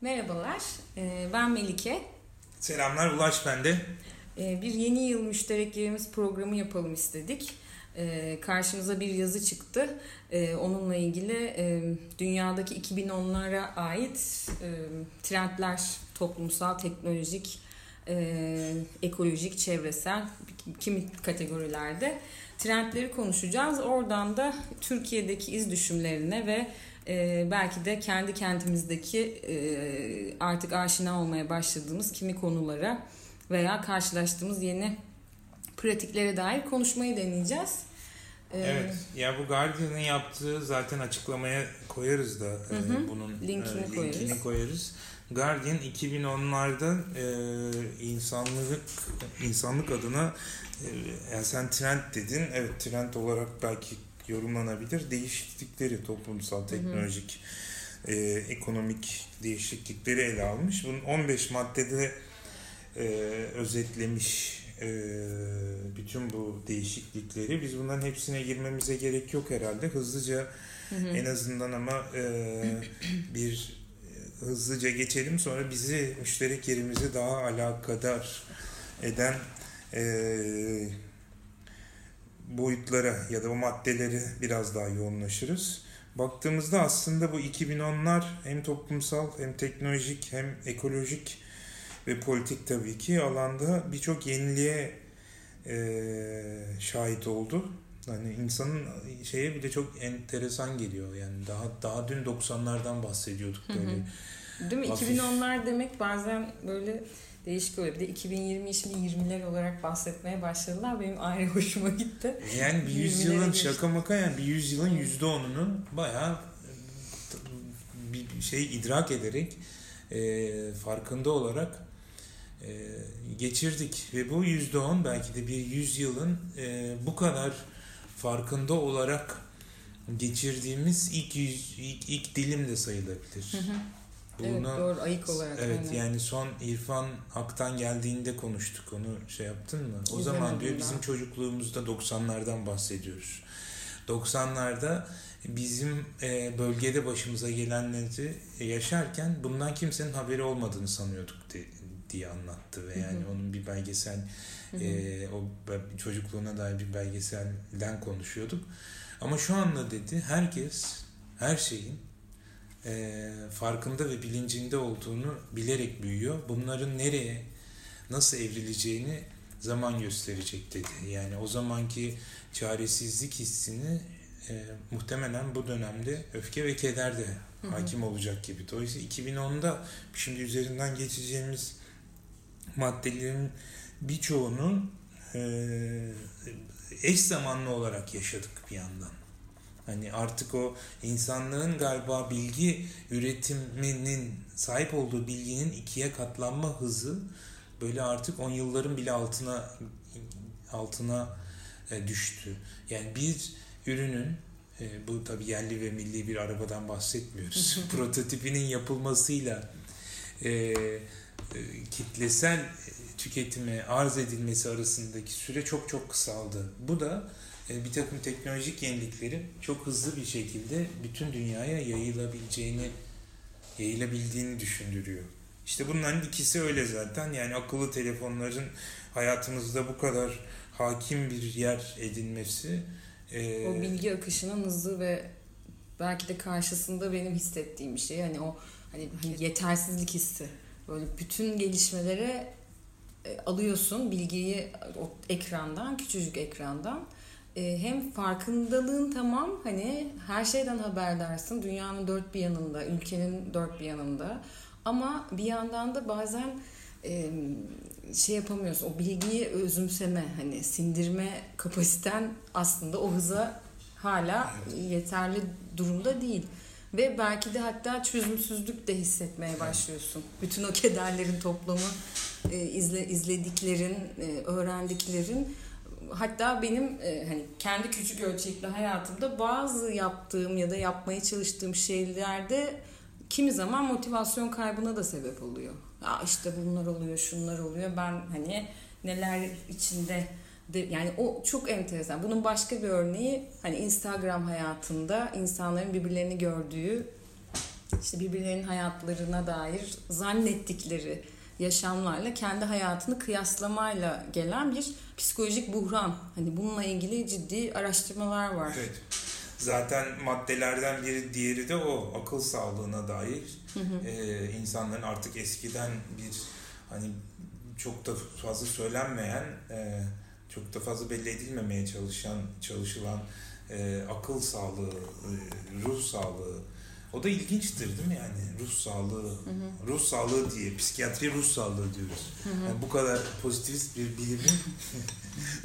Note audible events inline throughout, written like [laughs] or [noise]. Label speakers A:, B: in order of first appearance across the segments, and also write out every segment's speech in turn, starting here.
A: Merhabalar, ee, ben Melike.
B: Selamlar, Ulaş bende.
A: Ee, bir yeni yıl müştereklerimiz programı yapalım istedik. Ee, karşımıza bir yazı çıktı. Onunla ilgili dünyadaki 2010'lara ait trendler, toplumsal, teknolojik, ekolojik, çevresel kimi kategorilerde trendleri konuşacağız. Oradan da Türkiye'deki iz düşümlerine ve e, belki de kendi kentimizdeki e, artık aşina olmaya başladığımız kimi konulara veya karşılaştığımız yeni pratiklere dair konuşmayı deneyeceğiz.
B: Ee, evet. Ya bu Guardian'ın yaptığı zaten açıklamaya koyarız da hı
A: e, hı. bunun linkini, e, linkini koyarız.
B: koyarız. Guardian 2010'larda e, insanlık insanlık adına e, yani sen trend dedin. Evet trend olarak belki yorumlanabilir. Değişiklikleri toplumsal, teknolojik, hı hı. E, ekonomik değişiklikleri ele almış. Bunun 15 maddede e, özetlemiş e, bütün bu değişiklikleri. Biz bunların hepsine girmemize gerek yok herhalde. Hızlıca hı hı. en azından ama e, [clears throat] bir hızlıca geçelim. Sonra bizi müşterek yerimizi daha alakadar eden e, boyutlara ya da o maddeleri biraz daha yoğunlaşırız. Baktığımızda aslında bu 2010'lar hem toplumsal hem teknolojik hem ekolojik ve politik tabii ki alanda birçok yeniliğe e, şahit oldu. Hani insanın şeye bile çok enteresan geliyor. Yani daha daha dün 90'lardan bahsediyorduk böyle.
A: Hı hı. Değil mi? Hafif... 2010'lar demek bazen böyle değişik oluyor. Bir de 2020'yi şimdi 20'ler olarak bahsetmeye başladılar. Benim ayrı [laughs] hoşuma gitti.
B: Yani bir yüzyılın şaka maka yani bir yüzyılın yüzde onunu bayağı bir şey idrak ederek e, farkında olarak e, geçirdik. Ve bu yüzde on belki de bir yüzyılın e, bu kadar farkında olarak geçirdiğimiz ilk, yüz, ilk, ilk dilim de sayılabilir. Hı hı.
A: Bunu, evet doğru ayık olarak.
B: Evet aynen. yani son İrfan Ak'tan geldiğinde konuştuk onu şey yaptın mı? O İzlemedim zaman diyor bizim çocukluğumuzda 90'lardan bahsediyoruz. 90'larda bizim e, bölgede başımıza gelenleri yaşarken bundan kimsenin haberi olmadığını sanıyorduk de, diye anlattı ve yani hı hı. onun bir belgesel hı hı. E, o çocukluğuna dair bir belgeselden konuşuyorduk. Ama şu anda dedi herkes her şeyin e, farkında ve bilincinde olduğunu bilerek büyüyor. Bunların nereye, nasıl evrileceğini zaman gösterecek dedi. Yani o zamanki çaresizlik hissini e, muhtemelen bu dönemde öfke ve keder de hakim olacak gibi. Dolayısıyla 2010'da şimdi üzerinden geçeceğimiz maddelerin birçoğunu e, eş zamanlı olarak yaşadık bir yandan. Hani artık o insanlığın galiba bilgi üretiminin sahip olduğu bilginin ikiye katlanma hızı böyle artık on yılların bile altına altına e, düştü. Yani bir ürünün e, bu tabi yerli ve milli bir arabadan bahsetmiyoruz. [laughs] prototipinin yapılmasıyla e, e, kitlesel tüketime arz edilmesi arasındaki süre çok çok kısaldı. Bu da bir takım teknolojik yeniliklerin çok hızlı bir şekilde bütün dünyaya yayılabileceğini yayılabildiğini düşündürüyor. İşte bunların ikisi öyle zaten. Yani akıllı telefonların hayatımızda bu kadar hakim bir yer edinmesi.
A: E... O bilgi akışının hızı ve belki de karşısında benim hissettiğim bir şey. Hani o hani, hani yetersizlik hissi. Böyle bütün gelişmelere e, alıyorsun bilgiyi o ekrandan, küçücük ekrandan e, hem farkındalığın tamam hani her şeyden haberdarsın dünyanın dört bir yanında ülkenin dört bir yanında. Ama bir yandan da bazen şey yapamıyorsun. O bilgiyi özümseme hani sindirme kapasiten aslında o hıza hala yeterli durumda değil. Ve belki de hatta çözümsüzlük de hissetmeye başlıyorsun. Bütün o kederlerin toplamı, izle, izlediklerin, öğrendiklerin hatta benim e, hani kendi küçük ölçekli hayatımda bazı yaptığım ya da yapmaya çalıştığım şeylerde kimi zaman motivasyon kaybına da sebep oluyor. Ya işte bunlar oluyor, şunlar oluyor. Ben hani neler içinde de, yani o çok enteresan. Bunun başka bir örneği hani Instagram hayatında insanların birbirlerini gördüğü işte birbirlerinin hayatlarına dair zannettikleri yaşamlarla kendi hayatını kıyaslamayla gelen bir psikolojik buhran. Hani bununla ilgili ciddi araştırmalar var.
B: Evet. Zaten maddelerden biri diğeri de o akıl sağlığına dair hı hı. E, insanların artık eskiden bir hani çok da fazla söylenmeyen e, çok da fazla belli edilmemeye çalışan çalışılan e, akıl sağlığı, e, ruh sağlığı o da ilginçtir değil mi yani ruh sağlığı, hı hı. ruh sağlığı diye psikiyatri ruh sağlığı diyoruz. Hı hı. Yani bu kadar pozitivist bir bilimin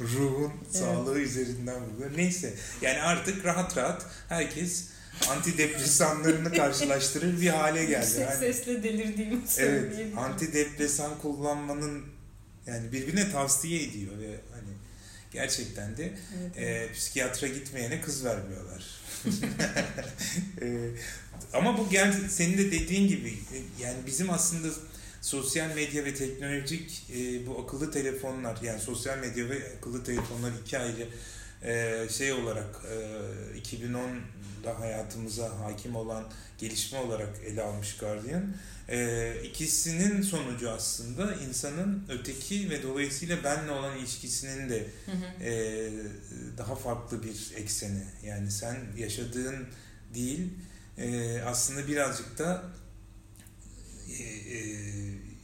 B: [laughs] ruhun evet. sağlığı üzerinden buluyor. Neyse yani artık rahat rahat herkes antidepresanlarını [laughs] karşılaştırır bir hale geldi.
A: Yüksek yani, sesle delirdiğimi
B: Evet, antidepresan kullanmanın yani birbirine tavsiye ediyor ve hani gerçekten de evet, e, psikiyatra gitmeyene kız vermiyorlar. [laughs] e, ama bu gel senin de dediğin gibi e, yani bizim aslında sosyal medya ve teknolojik e, bu akıllı telefonlar yani sosyal medya ve akıllı telefonlar iki ayrı e, şey olarak e, 2010'da hayatımıza hakim olan gelişme olarak ele almış Guardian. E, ikisinin sonucu aslında insanın öteki ve dolayısıyla benle olan ilişkisinin de hı hı. E, daha farklı bir ekseni. Yani sen yaşadığın değil e, aslında birazcık da e, e,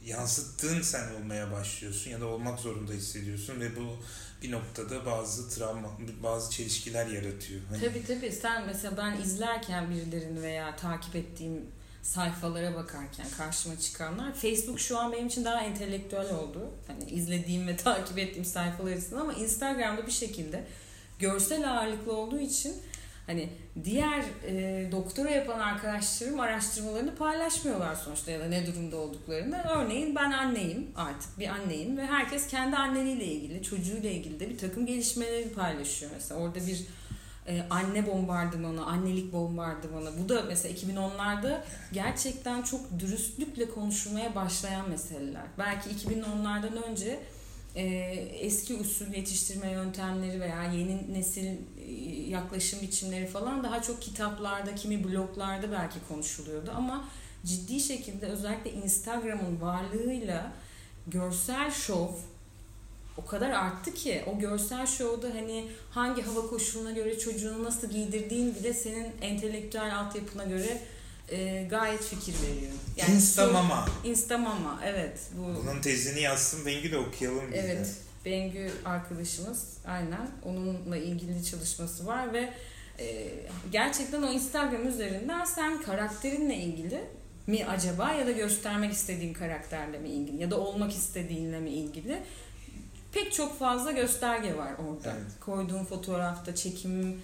B: yansıttığın sen olmaya başlıyorsun ya da olmak zorunda hissediyorsun ve bu bir noktada bazı travma, bazı çelişkiler yaratıyor.
A: Hani... Tabii tabii. Sen mesela ben izlerken birilerini veya takip ettiğim sayfalara bakarken karşıma çıkanlar Facebook şu an benim için daha entelektüel oldu. Hani izlediğim ve [laughs] takip ettiğim sayfalar arasında ama Instagram'da bir şekilde görsel ağırlıklı olduğu için Hani diğer e, doktora yapan arkadaşlarım araştırmalarını paylaşmıyorlar sonuçta ya da ne durumda olduklarını. Örneğin ben anneyim artık bir anneyim ve herkes kendi anneliğiyle ilgili, çocuğuyla ilgili de bir takım gelişmeleri paylaşıyor. Mesela orada bir e, anne bombardımanı, annelik bombardımanı. Bu da mesela 2010'larda gerçekten çok dürüstlükle konuşulmaya başlayan meseleler. Belki 2010'lardan önce e, eski usul yetiştirme yöntemleri veya yeni nesil yaklaşım biçimleri falan daha çok kitaplarda, kimi bloglarda belki konuşuluyordu ama ciddi şekilde özellikle Instagram'ın varlığıyla görsel şov o kadar arttı ki o görsel şovda hani hangi hava koşuluna göre çocuğunu nasıl giydirdiğin bile senin entelektüel altyapına göre e, gayet fikir veriyor.
B: Yani Instamama.
A: Instamama evet.
B: Bu... Bunun tezini yazsın Bengü de okuyalım
A: biz Evet. Bengü arkadaşımız aynen. Onunla ilgili çalışması var ve e, gerçekten o Instagram üzerinden sen karakterinle ilgili mi acaba ya da göstermek istediğin karakterle mi ilgili ya da olmak istediğinle mi ilgili pek çok fazla gösterge var orada. Evet. Koyduğun fotoğrafta çekim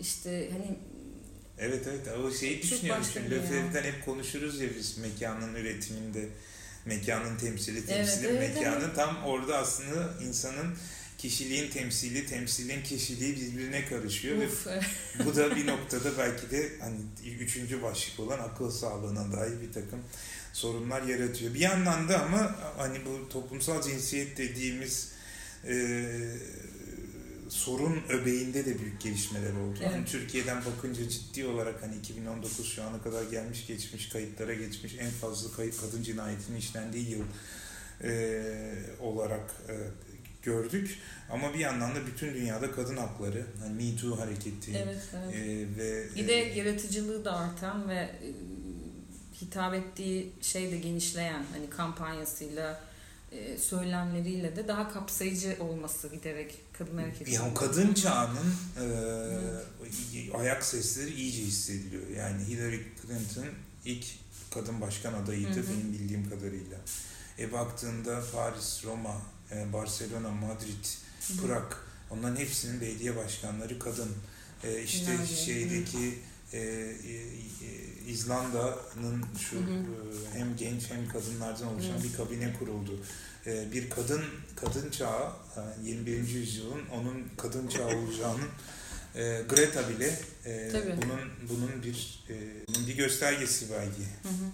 A: işte hani
B: Evet evet. O şeyi düşünüyorum şimdi Lefebvre'den hep konuşuruz ya biz mekanın üretiminde mekanın temsili temsili evet, evet, mekanı evet. tam orada aslında insanın kişiliğin temsili temsilin kişiliği birbirine karışıyor Uf. ve bu da bir noktada belki de hani üçüncü başlık olan akıl sağlığına dair bir takım sorunlar yaratıyor. Bir yandan da ama hani bu toplumsal cinsiyet dediğimiz e, sorun öbeğinde de büyük gelişmeler oldu. Evet. Yani Türkiye'den bakınca ciddi olarak hani 2019 şu ana kadar gelmiş geçmiş kayıtlara geçmiş en fazla kayıt kadın cinayetinin işlendiği yıl e, olarak e, gördük. Ama bir yandan da bütün dünyada kadın hakları, hani Me Too hareketi
A: evet, evet. E, ve bir de e, yaratıcılığı da artan ve e, hitap ettiği şey de genişleyen hani kampanyasıyla e, söylemleriyle de daha kapsayıcı olması giderek kadın hareketi.
B: Yani kadın çağının e, ayak sesleri iyice hissediliyor. Yani Hillary Clinton ilk kadın başkan adayıydı hı hı. benim bildiğim kadarıyla. E baktığında Paris, Roma, e, Barcelona, Madrid, hı. Prag onların hepsinin belediye başkanları kadın. E, işte Nerede? şeydeki e, e, İzlanda'nın şu hı hı. E, hem genç hem kadınlardan oluşan hı. bir kabine kuruldu. E, bir kadın kadın çağı 21. E, yüzyılın onun kadın çağı olacağının e, Greta bile e, bunun bunun bir e, bunun bir göstergesi belki. Hı hı.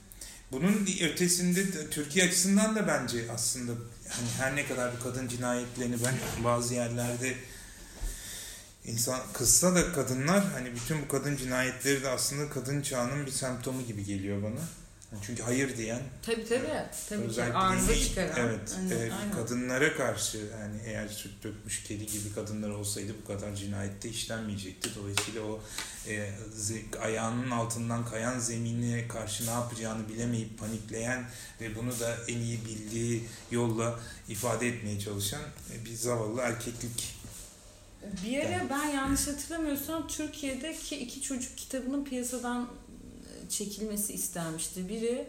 B: Bunun ötesinde Türkiye açısından da bence aslında hani her ne kadar bu kadın cinayetlerini ben bazı yerlerde insan kızsa da kadınlar hani bütün bu kadın cinayetleri de aslında kadın çağının bir semptomu gibi geliyor bana. Çünkü hayır diyen
A: tabii tabii tabii
B: özellikle
A: ki arıza çıkaran
B: Evet,
A: Aynen,
B: e,
A: aynen.
B: kadınlara karşı yani eğer süt dökmüş kedi gibi kadınlar olsaydı bu kadar cinayette işlenmeyecekti. Dolayısıyla o e, ayağının altından kayan zemine karşı ne yapacağını bilemeyip panikleyen ve bunu da en iyi bildiği yolla ifade etmeye çalışan e, bir zavallı erkeklik.
A: Bir ara ben yanlış hatırlamıyorsam Türkiye'deki iki çocuk kitabının piyasadan e, çekilmesi istenmişti. Biri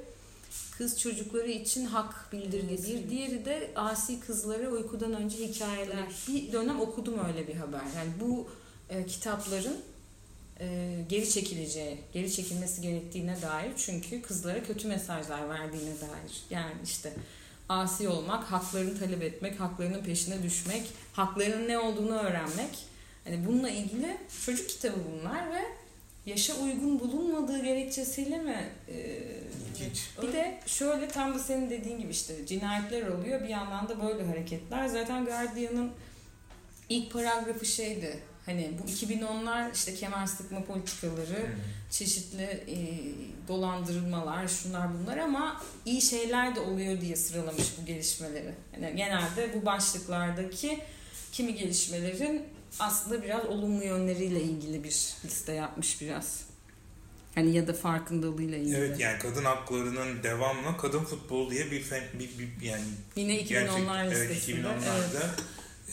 A: kız çocukları için hak bildirgesi, bir diğeri de asi kızlara uykudan önce hikayeler. Bir dönem okudum öyle bir haber. Yani bu e, kitapların e, geri çekileceği, geri çekilmesi gerektiğine dair çünkü kızlara kötü mesajlar verdiğine dair. Yani işte asi olmak, haklarını talep etmek, haklarının peşine düşmek, haklarının ne olduğunu öğrenmek. Hani bununla ilgili çocuk kitabı bunlar ve yaşa uygun bulunmadığı gerekçesiyle mi? e,
B: İlginç.
A: bir de şöyle tam da senin dediğin gibi işte cinayetler oluyor bir yandan da böyle hareketler. Zaten Guardian'ın ilk paragrafı şeydi. Hani bu 2010'lar işte kemer sıkma politikaları,
B: Hmm.
A: çeşitli e, dolandırılmalar, şunlar bunlar ama iyi şeyler de oluyor diye sıralamış bu gelişmeleri. Yani genelde bu başlıklardaki kimi gelişmelerin aslında biraz olumlu yönleriyle ilgili bir liste yapmış biraz. Hani ya da farkındalığıyla ilgili.
B: Evet yani kadın haklarının devamlı kadın futbol diye bir, fen, bir, bir yani
A: Yine 2010'lar
B: Gerçek- evet,
A: listesinde.
B: 2010'larda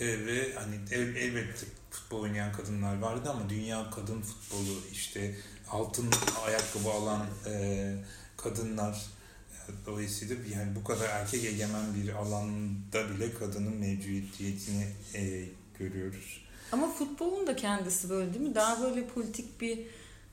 B: e, ve hani el, elbette futbol oynayan kadınlar vardı ama dünya kadın futbolu işte altın ayakkabı alan e, kadınlar dolayısıyla yani bu kadar erkek egemen bir alanda bile kadının mevcudiyetini e, görüyoruz.
A: Ama futbolun da kendisi böyle değil mi? Daha böyle politik bir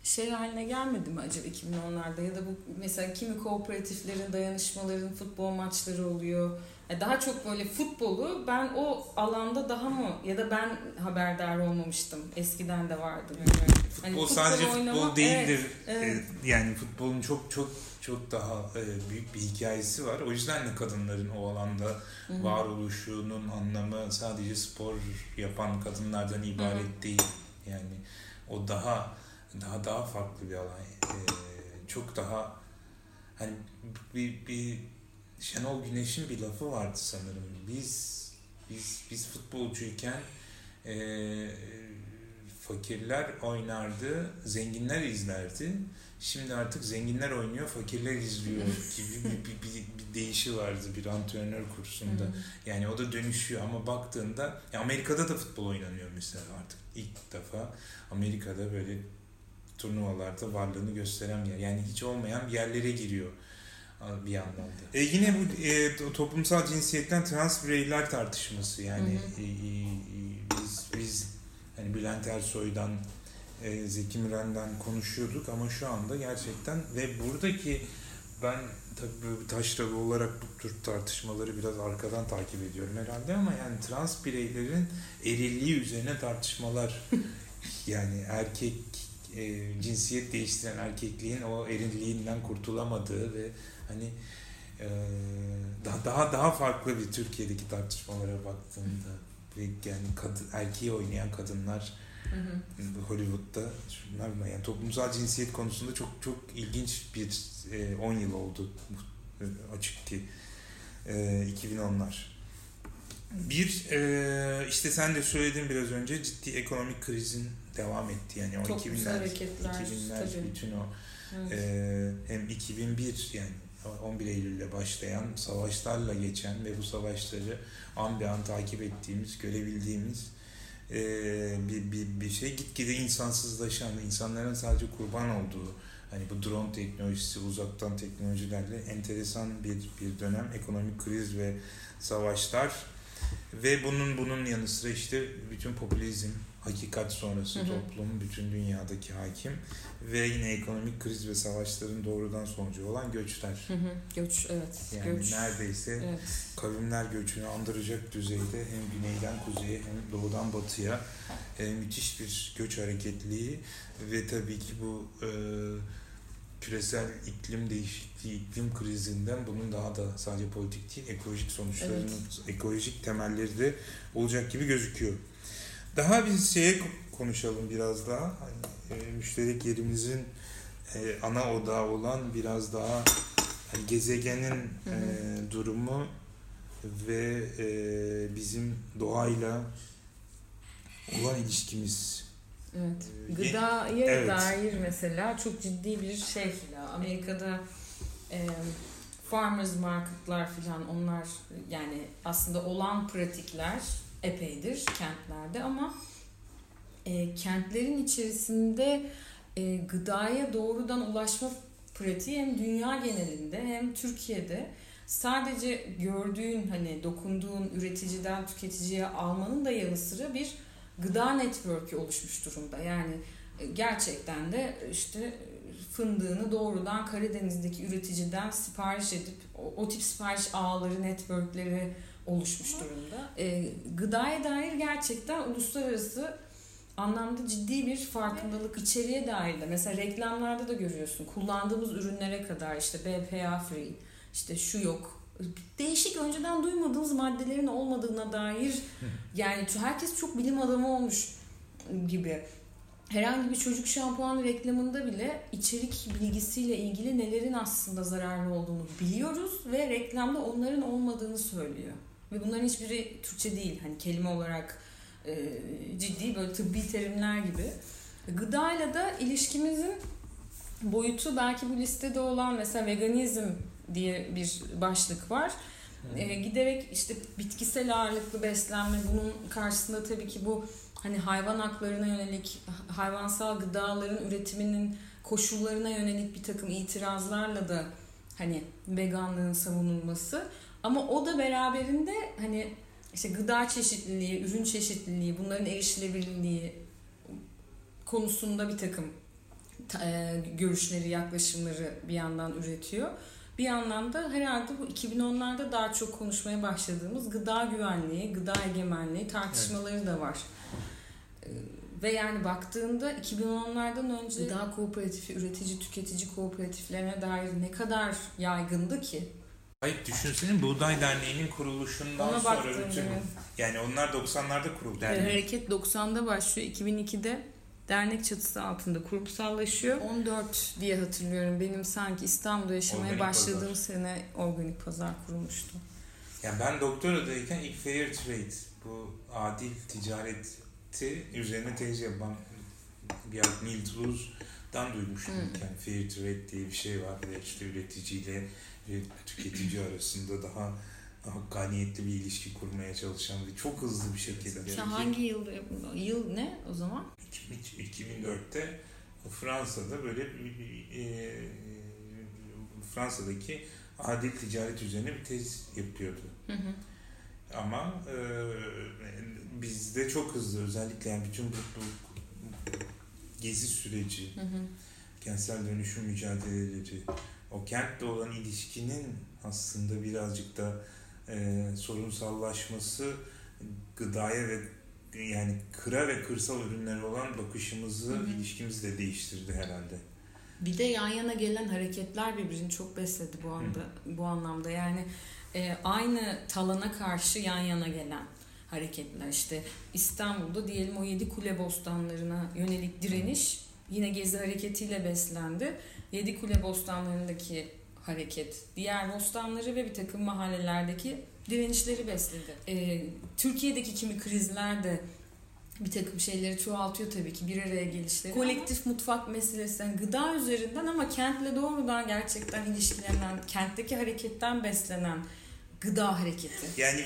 A: şey haline gelmedi mi acaba 2010'larda? Ya da bu mesela kimi kooperatiflerin, dayanışmaların futbol maçları oluyor. Yani daha çok böyle futbolu ben o alanda daha mı ya da ben haberdar olmamıştım. Eskiden de vardı. bilmiyorum.
B: Futbol
A: Hani futbol
B: sadece
A: oynamak,
B: futbol değildir.
A: evet, evet.
B: E, yani futbolun çok çok çok daha e, büyük bir hikayesi var. O yüzden de kadınların o alanda
A: Hı hı.
B: varoluşunun anlamı sadece spor yapan kadınlardan ibaret
A: Hı
B: değil. Yani o daha daha daha farklı bir alan. Ee, çok daha hani bir, bir Şenol Güneş'in bir lafı vardı sanırım. Biz biz biz futbolcuyken e, fakirler oynardı, zenginler izlerdi. Şimdi artık zenginler oynuyor, fakirler izliyor [laughs] gibi bir, bir, bir, bir değişi vardı bir antrenör kursunda. Yani o da dönüşüyor ama baktığında ya Amerika'da da futbol oynanıyor mesela artık ilk defa Amerika'da böyle turnuvalarda varlığını gösteren bir yer. Yani hiç olmayan bir yerlere giriyor bir yandan da. E yine bu e, toplumsal cinsiyetten trans bireyler tartışması yani
A: Hı hı.
B: e, e, biz biz hani Bülent Ersoy'dan e, Zeki Müren'den konuşuyorduk ama şu anda gerçekten ve buradaki ben tabii taşralı olarak bu tür tartışmaları biraz arkadan takip ediyorum herhalde ama yani trans bireylerin erilliği üzerine tartışmalar [laughs] yani erkek e, cinsiyet değiştiren erkekliğin o erilliğinden kurtulamadığı ve hani e, daha daha daha farklı bir Türkiye'deki tartışmalara baktığımda ve yani kadın, erkeği oynayan kadınlar
A: Hı hı.
B: Hollywood'da şunlar yani toplumsal cinsiyet konusunda çok çok ilginç bir e, 10 yıl oldu e, açık ki e, 2010'lar. Bir e, işte sen de söyledin biraz önce ciddi ekonomik krizin devam etti yani o
A: Toplumsal
B: 2000'ler
A: hareketler,
B: 2000'ler
A: tabii.
B: bütün o
A: Evet.
B: ee, hem 2001 yani 11 Eylül'le başlayan savaşlarla geçen ve bu savaşları an be an takip ettiğimiz, görebildiğimiz ee, bir, bir, bir şey. Gitgide insansızlaşan, insanların sadece kurban olduğu, hani bu drone teknolojisi, uzaktan teknolojilerle enteresan bir, bir dönem. Ekonomik kriz ve savaşlar ve bunun bunun yanı sıra işte bütün popülizm, hakikat sonrası
A: Hı hı.
B: toplum, bütün dünyadaki hakim ve yine ekonomik kriz ve savaşların doğrudan sonucu olan göçler.
A: Hı hı. Göç evet.
B: Yani
A: Göç.
B: neredeyse
A: Evet.
B: kavimler göçünü andıracak düzeyde hem güneyden kuzeye hem doğudan batıya e, müthiş bir göç hareketliliği ve tabii ki bu e, küresel iklim değişikliği, iklim krizinden bunun daha da sadece politik değil, ekolojik sonuçlarının, ekolojik temelleri de olacak gibi gözüküyor. Daha bir şeye konuşalım biraz daha. Hani, e, müşterek yerimizin e, ana odağı olan biraz daha hani gezegenin e, durumu ve e, bizim doğayla olan ilişkimiz.
A: Evet. Gıdaya evet. dair mesela çok ciddi bir şey. Amerika'da e, farmers marketlar falan onlar yani aslında olan pratikler epeydir kentlerde ama e, kentlerin içerisinde e, gıdaya doğrudan ulaşma pratiği hem dünya genelinde hem Türkiye'de sadece gördüğün hani dokunduğun üreticiden tüketiciye almanın da yanı sıra bir gıda network'ü oluşmuş durumda. Yani e, gerçekten de işte fındığını doğrudan Karadeniz'deki üreticiden sipariş edip o, o tip sipariş ağları, networkleri oluşmuş durumda. E, gıdaya dair gerçekten uluslararası anlamda ciddi bir farkındalık içeriye dair de. Mesela reklamlarda da görüyorsun. Kullandığımız ürünlere kadar işte BPA free işte şu yok. Değişik önceden duymadığımız maddelerin olmadığına dair [laughs] yani herkes çok bilim adamı olmuş gibi. Herhangi bir çocuk şampuanı reklamında bile içerik bilgisiyle ilgili nelerin aslında zararlı olduğunu biliyoruz ve reklamda onların olmadığını söylüyor. Ve bunların hiçbiri Türkçe değil. Hani kelime olarak e, ciddi böyle tıbbi terimler gibi. Gıdayla da ilişkimizin boyutu belki bu listede olan mesela veganizm diye bir başlık var. E, giderek işte bitkisel ağırlıklı beslenme bunun karşısında tabii ki bu hani hayvan haklarına yönelik hayvansal gıdaların üretiminin koşullarına yönelik bir takım itirazlarla da hani veganlığın savunulması ama o da beraberinde hani işte gıda çeşitliliği, ürün çeşitliliği, bunların erişilebilirliği konusunda bir takım e, görüşleri, yaklaşımları bir yandan üretiyor. Bir yandan da herhalde bu 2010'larda daha çok konuşmaya başladığımız gıda güvenliği, gıda egemenliği tartışmaları evet. da var. Ve yani baktığında 2010'lardan önce gıda kooperatifi, üretici, tüketici kooperatiflerine dair ne kadar yaygındı ki
B: Hayır düşünsene Buğday Derneği'nin kuruluşundan Ona sonra bütün yani onlar 90'larda kuruldu.
A: Yani. Hareket 90'da başlıyor. 2002'de dernek çatısı altında kurumsallaşıyor. 14 diye hatırlıyorum. Benim sanki İstanbul'da yaşamaya organik başladığım pazar. sene organik pazar kurulmuştu.
B: Yani ben doktoradayken ilk fair trade bu adil ticareti üzerine tez yapan bir Neil Toulous'dan duymuştum. Hmm. Yani fair trade diye bir şey var ve işte üreticiyle tüketici arasında daha hakkaniyetli bir ilişki kurmaya çalışan ve çok hızlı bir şekilde.
A: Sen hangi yılda Yıl ne o zaman?
B: 2004'te Fransa'da böyle e, Fransa'daki adil ticaret üzerine bir tez yapıyordu. Hı hı. Ama e, bizde çok hızlı özellikle yani bütün bu, bu gezi süreci, hı hı. kentsel dönüşüm mücadeleleri, o kentle olan ilişkinin aslında birazcık da e, sorunsallaşması gıdaya ve yani kıra ve kırsal ürünlere olan bakışımızı, Hı-hı. ilişkimizi de değiştirdi herhalde.
A: Bir de yan yana gelen hareketler birbirini çok besledi bu anda Hı. bu anlamda. Yani e, aynı talana karşı yan yana gelen hareketler işte İstanbul'da diyelim o yedi kule bostanlarına yönelik direniş yine gezi hareketiyle beslendi. Yedi Kule bostanlarındaki hareket, diğer bostanları ve bir takım mahallelerdeki direnişleri besledi. Ee, Türkiye'deki kimi krizler de bir takım şeyleri çoğaltıyor tabii ki bir araya gelişleri. Kolektif ama... mutfak meselesi yani gıda üzerinden ama kentle doğrudan gerçekten ilişkilenen, kentteki hareketten beslenen gıda hareketi.
B: Yani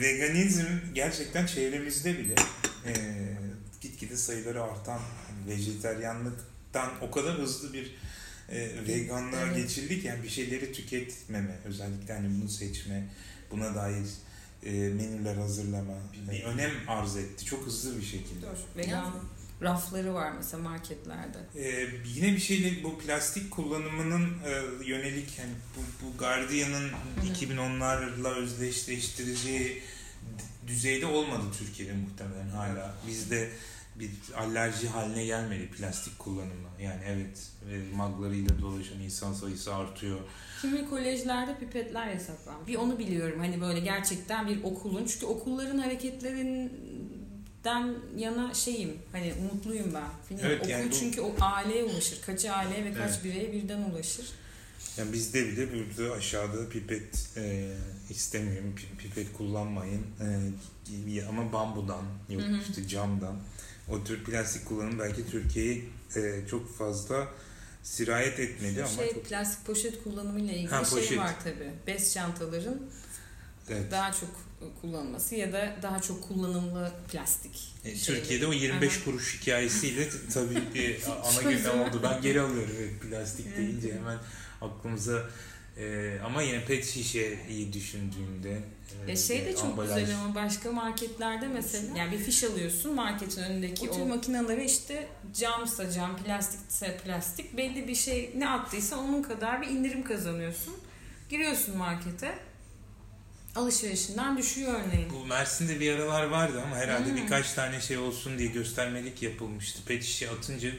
B: veganizm gerçekten çevremizde bile e, gitgide sayıları artan vejeteryanlıktan o kadar hızlı bir e, veganlığa evet. geçildik yani bir şeyleri tüketmeme özellikle hani bunu seçme buna dair e, menüler hazırlama bir, bir önem arz etti çok hızlı bir şekilde.
A: Doğru. Vegan rafları var mesela marketlerde.
B: Ee, yine bir şeyle bu plastik kullanımının e, yönelik hani bu, bu Guardian'ın 2010'larla özdeşleştireceği düzeyde olmadı Türkiye'de muhtemelen hala. Bizde bir alerji haline gelmedi plastik kullanımı. Yani evet maglarıyla dolaşan insan sayısı artıyor.
A: Kimi kolejlerde pipetler yasaklanmış. Bir onu biliyorum hani böyle gerçekten bir okulun çünkü okulların hareketlerin plastikten yana şeyim hani mutluyum ben. Bilmiyorum,
B: Evet,
A: okul
B: yani bu-
A: çünkü o aileye ulaşır. Kaç aileye ve kaç
B: Evet.
A: bireye birden ulaşır.
B: Yani bizde bile burada aşağıda pipet e, istemiyorum, pi- pipet kullanmayın e, ama bambudan, yok
A: Hı hı.
B: işte camdan. O tür plastik kullanımı belki Türkiye'ye e, çok fazla sirayet etmedi ama
A: şey
B: çok
A: plastik poşet kullanımıyla ilgili
B: Ha,
A: şey
B: poşet.
A: var tabii. Bez çantaların
B: evet.
A: daha çok kullanılması ya da daha çok kullanımlı plastik.
B: E,
A: şeyleri.
B: Türkiye'de o 25
A: Aha.
B: kuruş hikayesiyle tabii bir [laughs] ana gündem oldu. Ben geri alıyorum evet, plastik deyince hemen aklımıza e, ama yine pet şişeyi düşündüğünde e,
A: E şey de çok
B: ambalaj-
A: güzel ama başka marketlerde mesela yani bir fiş alıyorsun marketin önündeki o tür makineleri işte camsa cam, plastikse plastik belli bir şey ne attıysa onun kadar bir indirim kazanıyorsun. Giriyorsun markete alışverişinden düşüyor örneğin.
B: Bu Mersin'de bir aralar vardı ama herhalde
A: Hmm.
B: birkaç tane şey olsun diye göstermelik yapılmıştı. Pet şişe atınca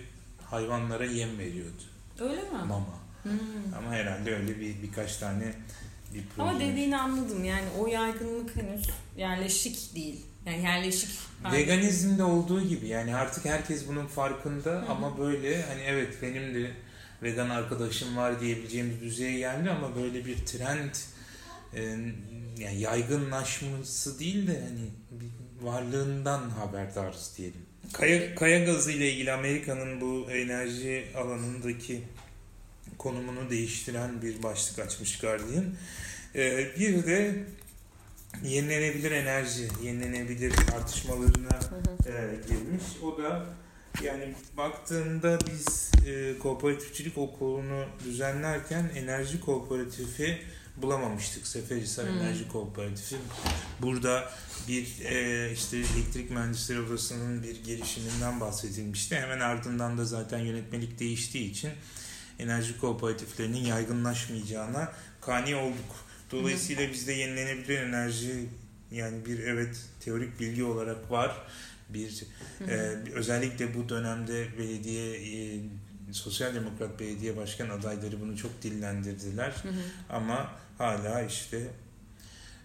B: hayvanlara yem veriyordu.
A: Öyle mi?
B: Mama.
A: Hmm.
B: Ama herhalde öyle bir birkaç tane bir proje.
A: Ama dediğini anladım yani o yaygınlık henüz yerleşik değil. Yani yerleşik.
B: Veganizmde olduğu gibi yani artık herkes bunun farkında
A: Hı hı.
B: ama böyle hani evet benim de vegan arkadaşım var diyebileceğimiz düzeye geldi ama böyle bir trend e, yani yaygınlaşması değil de hani varlığından haberdarız diyelim. Kaya, kaya gazı ile ilgili Amerika'nın bu enerji alanındaki konumunu değiştiren bir başlık açmış Guardian. E, bir de yenilenebilir enerji, yenilenebilir tartışmalarına
A: Hı hı.
B: e, girmiş. O da yani baktığında biz e, kooperatifçilik okulunu düzenlerken enerji kooperatifi bulamamıştık. Seferihisar
A: Hmm.
B: Enerji Kooperatifi. Burada bir e, işte elektrik mühendisleri odasının bir girişiminden bahsedilmişti. Hemen ardından da zaten yönetmelik değiştiği için enerji kooperatiflerinin yaygınlaşmayacağına kani olduk. Dolayısıyla bizde yenilenebilir enerji yani bir evet teorik bilgi olarak var. Bir ee, özellikle bu dönemde belediye e, sosyal demokrat belediye başkan adayları bunu çok dillendirdiler
A: Hı hı.
B: ama hala işte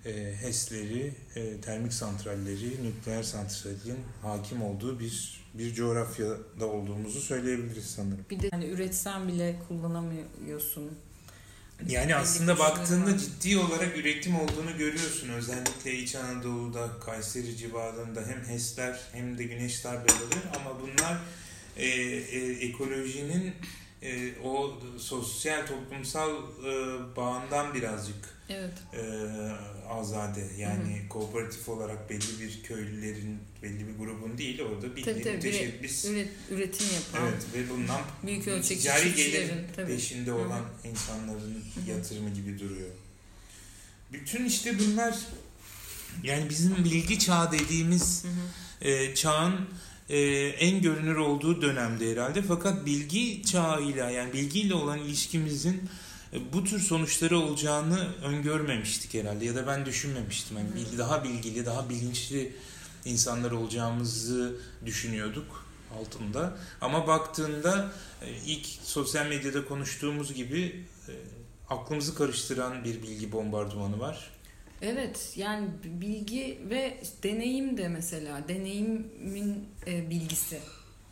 B: e, HES'leri, e, termik santralleri, nükleer santralin hakim olduğu bir bir coğrafyada olduğumuzu söyleyebiliriz sanırım.
A: Bir de hani üretsen bile kullanamıyorsun.
B: Yani
A: Belli
B: aslında
A: koşulları
B: baktığında
A: var.
B: ciddi olarak üretim olduğunu görüyorsun. Özellikle İç Anadolu'da, Kayseri civarında hem HES'ler hem de güneş darbeleri ama bunlar e, e, ekolojinin e, o sosyal toplumsal e, bağından birazcık
A: Evet.
B: e, azade. Yani kooperatif olarak belli bir köylülerin, belli bir grubun değil orada
A: Tabii
B: bildiğin
A: tabii.
B: müteşebbis.
A: Üret, üretim yapan.
B: Evet ve bundan
A: Büyük ölçekli
B: ticari gelir
A: Tabii.
B: peşinde olan insanların
A: hı.
B: yatırımı gibi duruyor. Bütün işte bunlar yani bizim bilgi çağı dediğimiz e, çağın e, en görünür olduğu dönemde herhalde. Fakat bilgi çağıyla yani bilgiyle olan ilişkimizin e, bu tür sonuçları olacağını öngörmemiştik herhalde ya da ben düşünmemiştim. Yani bilgi, daha bilgili, daha bilinçli insanlar olacağımızı düşünüyorduk altında. Ama baktığında e, ilk sosyal medyada konuştuğumuz gibi e, aklımızı karıştıran bir bilgi bombardımanı var.
A: Evet yani bilgi ve deneyim de mesela deneyimin e, bilgisi.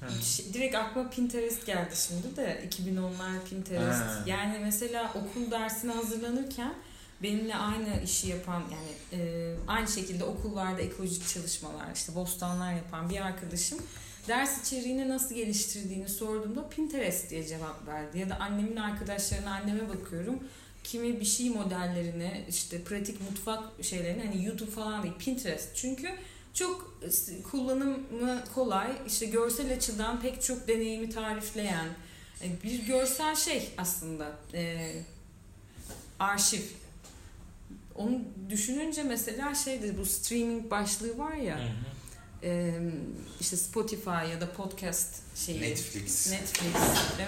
B: Hı.
A: Direkt aklıma Pinterest geldi şimdi de 2010'lar Pinterest.
B: Ha.
A: Yani mesela okul dersine hazırlanırken benimle aynı işi yapan yani e, aynı şekilde okullarda ekolojik çalışmalar işte bostanlar yapan bir arkadaşım ders içeriğini nasıl geliştirdiğini sorduğumda Pinterest diye cevap verdi. Ya da annemin arkadaşlarına anneme bakıyorum. Kimi bir şey modellerine işte pratik mutfak şeylerini hani YouTube falan değil Pinterest. Çünkü çok e, kullanımı kolay işte görsel açıdan pek çok deneyimi tarifleyen e, bir görsel şey aslında e, arşiv. Onu düşününce mesela şeydi bu streaming başlığı var ya
B: Hı hı.
A: e, işte Spotify ya da podcast şeyi.
B: Netflix.
A: Netflix.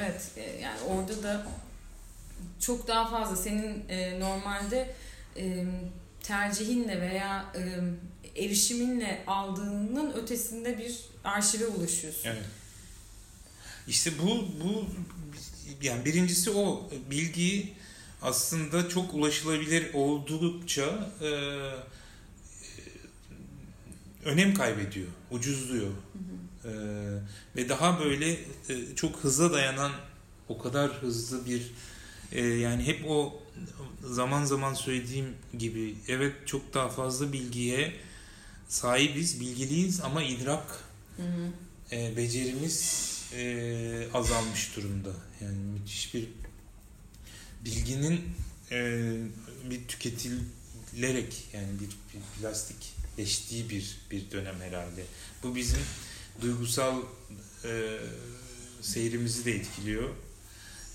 A: Evet. e, Yani orada da çok daha fazla senin e, normalde e, tercihinle veya e, erişiminle aldığının ötesinde bir arşive ulaşıyorsun.
B: Evet. İşte bu bu yani birincisi o bilgi aslında çok ulaşılabilir oldukça e, önem kaybediyor, ucuzluyor. Hı hı. E, ve daha böyle e, çok hıza dayanan o kadar hızlı bir e, yani hep o zaman zaman söylediğim gibi evet çok daha fazla bilgiye sahibiz, bilgiliyiz ama idrak hı hı. E, becerimiz e, azalmış durumda. Yani müthiş bir bilginin e, bir tüketilerek yani bir, bir plastikleştiği bir bir dönem herhalde. Bu bizim duygusal e, seyrimizi de etkiliyor.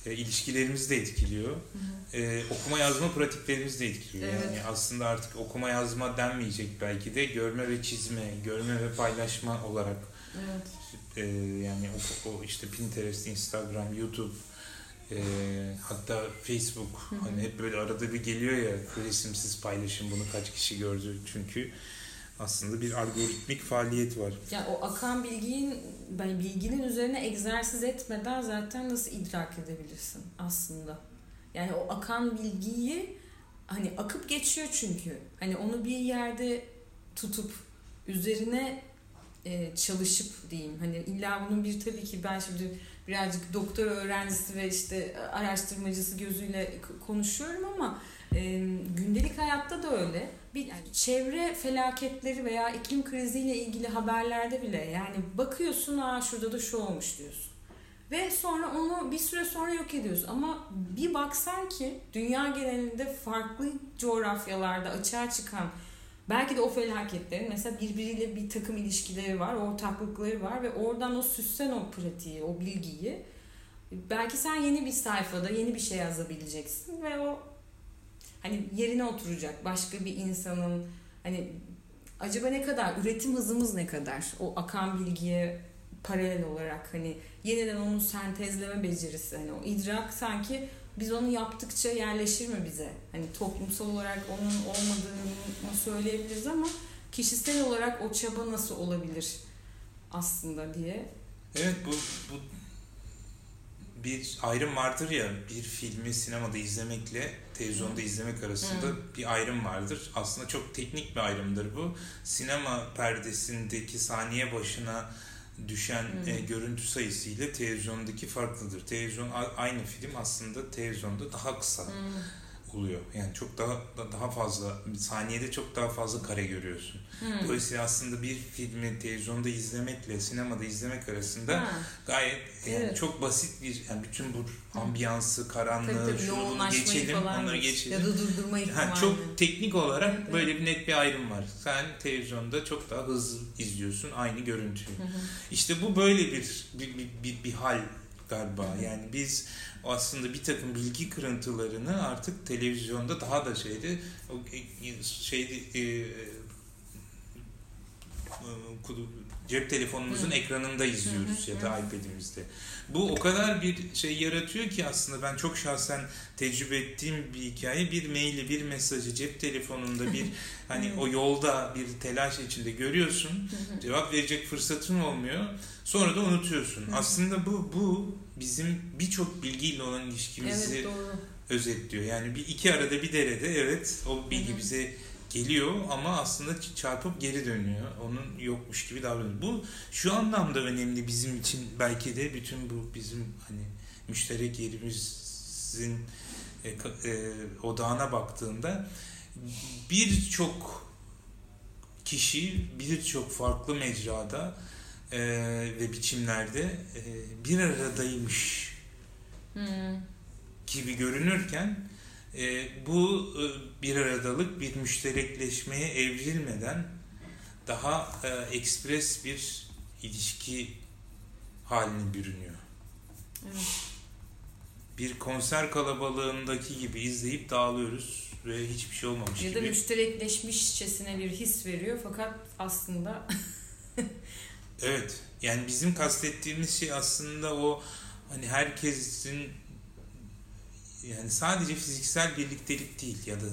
B: E, ilişkilerimizi de etkiliyor. Hı hı. E, okuma yazma pratiklerimizi de etkiliyor. Evet. Yani aslında artık okuma yazma denmeyecek belki de görme ve çizme, görme ve paylaşma olarak. Evet. E, yani o, o işte Pinterest, Instagram, YouTube, e, hatta Facebook hı hı. hani hep böyle arada bir geliyor ya resimsiz paylaşım bunu kaç kişi gördü çünkü aslında bir algoritmik faaliyet var.
A: Yani o akan bilginin ben bilginin üzerine egzersiz etmeden zaten nasıl idrak edebilirsin aslında? Yani o akan bilgiyi hani akıp geçiyor çünkü. Hani onu bir yerde tutup üzerine e, çalışıp diyeyim. Hani illa bunun bir tabii ki ben şimdi birazcık doktor öğrencisi ve işte araştırmacısı gözüyle konuşuyorum ama e, gündelik hayatta da öyle. Bir yani çevre felaketleri veya iklim kriziyle ilgili haberlerde bile yani bakıyorsun aa şurada da şu olmuş diyorsun. Ve sonra onu bir süre sonra yok ediyoruz. Ama bir baksan ki dünya genelinde farklı coğrafyalarda açığa çıkan belki de o felaketlerin mesela birbiriyle bir takım ilişkileri var, ortaklıkları var ve oradan o süssen o pratiği, o bilgiyi belki sen yeni bir sayfada yeni bir şey yazabileceksin ve o hani yerine oturacak başka bir insanın hani acaba ne kadar üretim hızımız ne kadar? O akan bilgiye paralel olarak hani yeniden onu sentezleme becerisi hani o idrak sanki biz onu yaptıkça yerleşir mi bize? Hani toplumsal olarak onun olmadığını söyleyebiliriz ama kişisel olarak o çaba nasıl olabilir aslında diye.
B: Evet bu, bu bir ayrım vardır ya bir filmi sinemada izlemekle televizyonda hmm. izlemek arasında hmm. bir ayrım vardır. Aslında çok teknik bir ayrımdır bu. Sinema perdesindeki saniye başına düşen hmm. e, görüntü sayısı ile televizyondaki farklıdır. Televizyon aynı film aslında televizyonda daha kısa. Hmm oluyor. Yani çok daha daha fazla saniyede çok daha fazla kare görüyorsun. Hmm. Dolayısıyla aslında bir filmi televizyonda izlemekle sinemada izlemek arasında ha. gayet yani evet. çok basit bir yani bütün bu ambiyansı, karanlığı, tabii, tabii, şunu geçelim, onları geçelim.
A: Ya da durdurmayı
B: yani çok teknik olarak evet. böyle bir net bir ayrım var. Sen televizyonda çok daha hızlı izliyorsun aynı görüntüyü. Hı hı. İşte bu böyle bir bir, bir, bir, bir hal galiba. Yani biz aslında bir takım bilgi kırıntılarını artık televizyonda daha da şeydi şeydi e, cep telefonumuzun Hı. ekranında izliyoruz Hı. ya da iPad'imizde. Bu o kadar bir şey yaratıyor ki aslında ben çok şahsen tecrübe ettiğim bir hikaye. Bir maili, bir mesajı cep telefonunda [laughs] bir hani o yolda bir telaş içinde görüyorsun. Cevap verecek fırsatın olmuyor. Sonra da unutuyorsun. Aslında bu bu bizim birçok bilgiyle olan ilişkimizi evet, özetliyor. Yani bir iki arada bir derede evet o bilgi bize geliyor ama aslında çarpıp geri dönüyor. Onun yokmuş gibi davranıyor. Bu şu anlamda önemli bizim için belki de bütün bu bizim hani müşterek yerimizin e, e, odağına baktığında birçok kişi birçok farklı mecrada e, ve biçimlerde e, bir aradaymış hmm. gibi görünürken e, bu e, bir aradalık bir müşterekleşmeye evrilmeden daha e, ekspres bir ilişki haline bürünüyor. Evet. Bir konser kalabalığındaki gibi izleyip dağılıyoruz ve hiçbir şey olmamış
A: ya
B: gibi.
A: Ya da müşterekleşmişçesine bir his veriyor fakat aslında
B: Evet. Yani bizim kastettiğimiz şey aslında o hani herkesin yani sadece fiziksel birliktelik değil ya da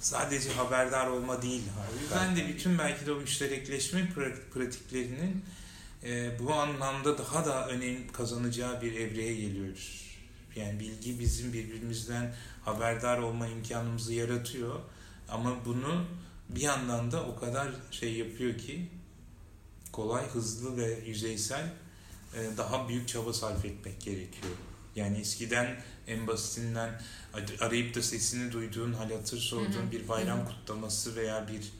B: sadece haberdar olma değil. O yüzden de bütün belki de o müşterekleşme pratiklerinin e, bu anlamda daha da önem kazanacağı bir evreye geliyoruz. Yani bilgi bizim birbirimizden haberdar olma imkanımızı yaratıyor. Ama bunu bir yandan da o kadar şey yapıyor ki kolay, hızlı ve yüzeysel e, daha büyük çaba sarf etmek gerekiyor. Yani eskiden en basitinden arayıp da sesini duyduğun, hal hatır sorduğun bir bayram kutlaması veya bir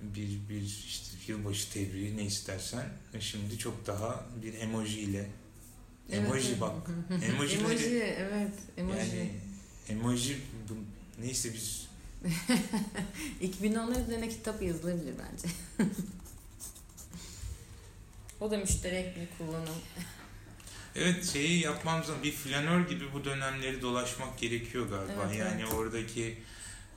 B: bir bir işte yılbaşı tebriği ne istersen e, şimdi çok daha bir emoji ile emoji
A: evet.
B: bak [laughs]
A: emoji emoji evet emoji
B: yani emoji bu, neyse biz [laughs]
A: 2010'lar üzerine kitap yazılabilir bence. [laughs] o da müşterek bir kullanım.
B: Evet şeyi yapmamız. Bir flanör gibi bu dönemleri dolaşmak gerekiyor galiba.
A: Evet,
B: yani
A: evet.
B: oradaki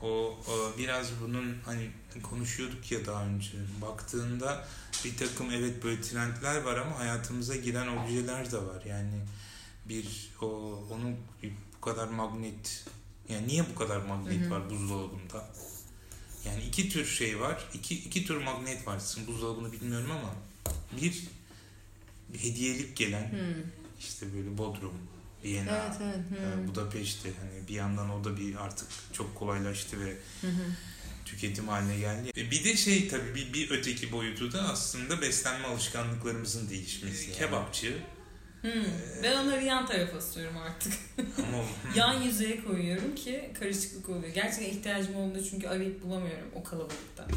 B: o, biraz bunun hani konuşuyorduk ya daha önce. Baktığında bir takım evet böyle trendler var ama hayatımıza giren objeler de var. Yani bir o onun bu kadar magnet yani niye bu kadar magnet
A: Hı hı.
B: var buzdolabında? Yani iki tür şey var. iki iki tür magnet var. Sizin buzdolabını bilmiyorum ama bir, bir hediyelik gelen
A: Hmm.
B: İşte böyle Bodrum, Viyana,
A: Evet evet.
B: e,
A: Hmm.
B: Budapeşte hani bir yandan o da bir artık çok kolaylaştı ve
A: Hı hı.
B: tüketim haline geldi. E, Bir de şey tabii bir, bir öteki boyutu da aslında beslenme alışkanlıklarımızın değişmesi. Yani. Kebapçı
A: Hmm. Ben onları yan tarafa asıyorum artık.
B: ama [laughs]
A: yan yüzeye koyuyorum ki karışıklık oluyor. Gerçekten ihtiyacım olduğunda çünkü arayıp bulamıyorum o kalabalıkta.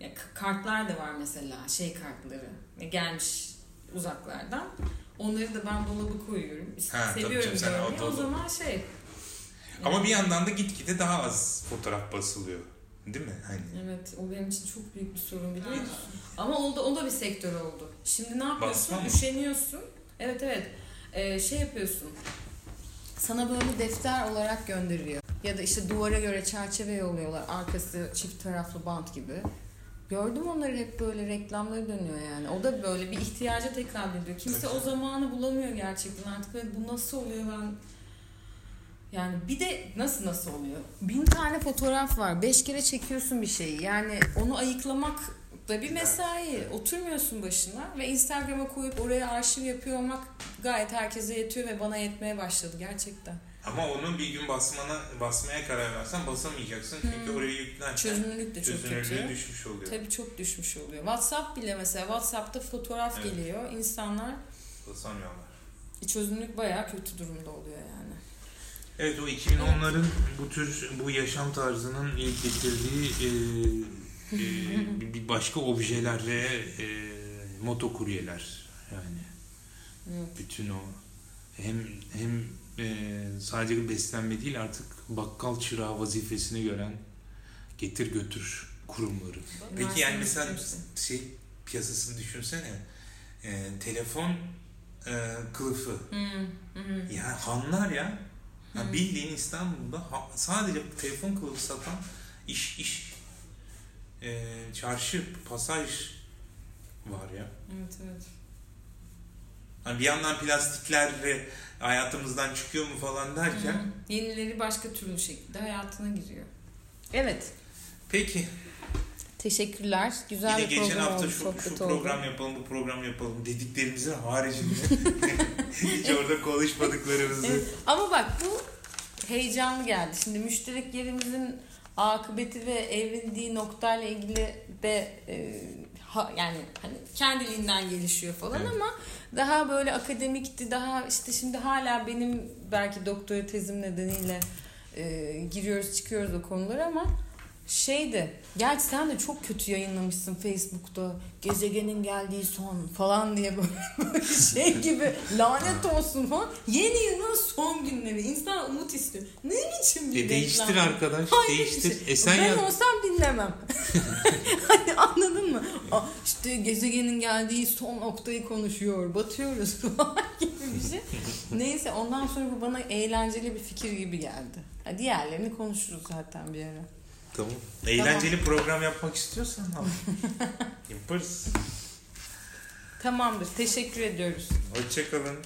A: Ya, kartlar da var mesela şey kartları. Ya, gelmiş uzaklardan. Onları da ben dolaba koyuyorum.
B: Ha, tabii
A: Seviyorum
B: canım, sen o
A: görmeyi. O,
B: dolap-
A: zaman şey.
B: ama bir yandan da gitgide daha az fotoğraf basılıyor. Değil mi? Hani
A: Evet o benim için çok büyük bir sorun biliyor musun? Ama o da, o da bir sektör oldu. Şimdi ne yapıyorsun?
B: Basma?
A: Üşeniyorsun. Evet evet. Ee, şey yapıyorsun. Sana böyle defter olarak gönderiliyor. Ya da işte duvara göre çerçeve yolluyorlar. Arkası çift taraflı bant gibi. Gördüm onları hep böyle reklamları dönüyor yani. O da böyle bir ihtiyaca tekabül ediyor. Kimse o zamanı bulamıyor gerçekten artık. Ve bu nasıl oluyor ben yani bir de nasıl nasıl oluyor? Bin tane fotoğraf var. Beş kere çekiyorsun bir şeyi. Yani onu ayıklamak da bir mesai. Oturmuyorsun başına ve Instagram'a koyup oraya arşiv yapıyor olmak gayet herkese yetiyor ve bana yetmeye başladı gerçekten.
B: Ama onu bir gün basmana basmaya karar versen basamayacaksın. Çünkü
A: Hmm.
B: oraya yüklerken
A: Çözünürlük de çok kötü.
B: düşmüş oluyor.
A: Tabii çok düşmüş oluyor. WhatsApp bile mesela WhatsApp'ta fotoğraf
B: Evet.
A: geliyor. İnsanlar
B: Basamıyorlar.
A: çözünürlük bayağı kötü durumda oluyor yani.
B: Evet o 2010'ların bu tür bu yaşam tarzının ilk getirdiği e, e, [laughs] bir başka objeler ve e, motokuryeler yani
A: Evet.
B: bütün o hem hem e, sadece beslenme değil artık bakkal çırağı vazifesini gören getir götür kurumları. Peki yani mesela şey piyasasını düşünsene e, telefon e, kılıfı
A: Hmm, hmm.
B: ya hanlar ya. ya
A: Hmm.
B: bildiğin İstanbul'da ha- sadece telefon kılıfı satan iş iş e, çarşı pasaj var ya.
A: Evet evet.
B: Hani bir yandan plastiklerle hayatımızdan çıkıyor mu falan derken
A: Hı. Yenileri başka türlü şekilde hayatına giriyor. Evet.
B: peki
A: Teşekkürler. Güzel
B: yine
A: bir
B: geçen
A: program
B: hafta
A: oldu.
B: şu, şu
A: oldu.
B: program yapalım bu program yapalım dediklerimizin haricinde [laughs] hiç orada konuşmadıklarımızı
A: Evet. Ama bak bu heyecanlı geldi. Şimdi müşterek yerimizin akıbeti ve evrildiği noktayla ilgili de e, ha, yani hani kendiliğinden gelişiyor falan
B: Evet.
A: ama daha böyle akademikti daha işte şimdi hala benim belki doktora tezim nedeniyle e, giriyoruz çıkıyoruz o konulara ama şeydi gerçi sen de çok kötü yayınlamışsın Facebook'ta gezegenin geldiği son falan diye böyle, [laughs] böyle şey gibi lanet olsun falan yeni yılın son günleri insan umut istiyor ne biçim bir
B: E, değiştir
A: reklam?
B: arkadaş
A: Hayır,
B: değiştir.
A: işte,
B: E sen
A: ben
B: yaz.
A: olsam dinlemem. [laughs] hani anladın mı? Aa, işte gezegenin geldiği son noktayı konuşuyor. Batıyoruz [laughs] falan gibi bir şey. Neyse ondan sonra bu bana eğlenceli bir fikir gibi geldi. Ha, diğerlerini konuşuruz zaten bir ara.
B: Tamam. Eğlenceli program yapmak istiyorsan al. [laughs] yaparız.
A: Tamamdır. Teşekkür ediyoruz.
B: Hoşçakalın.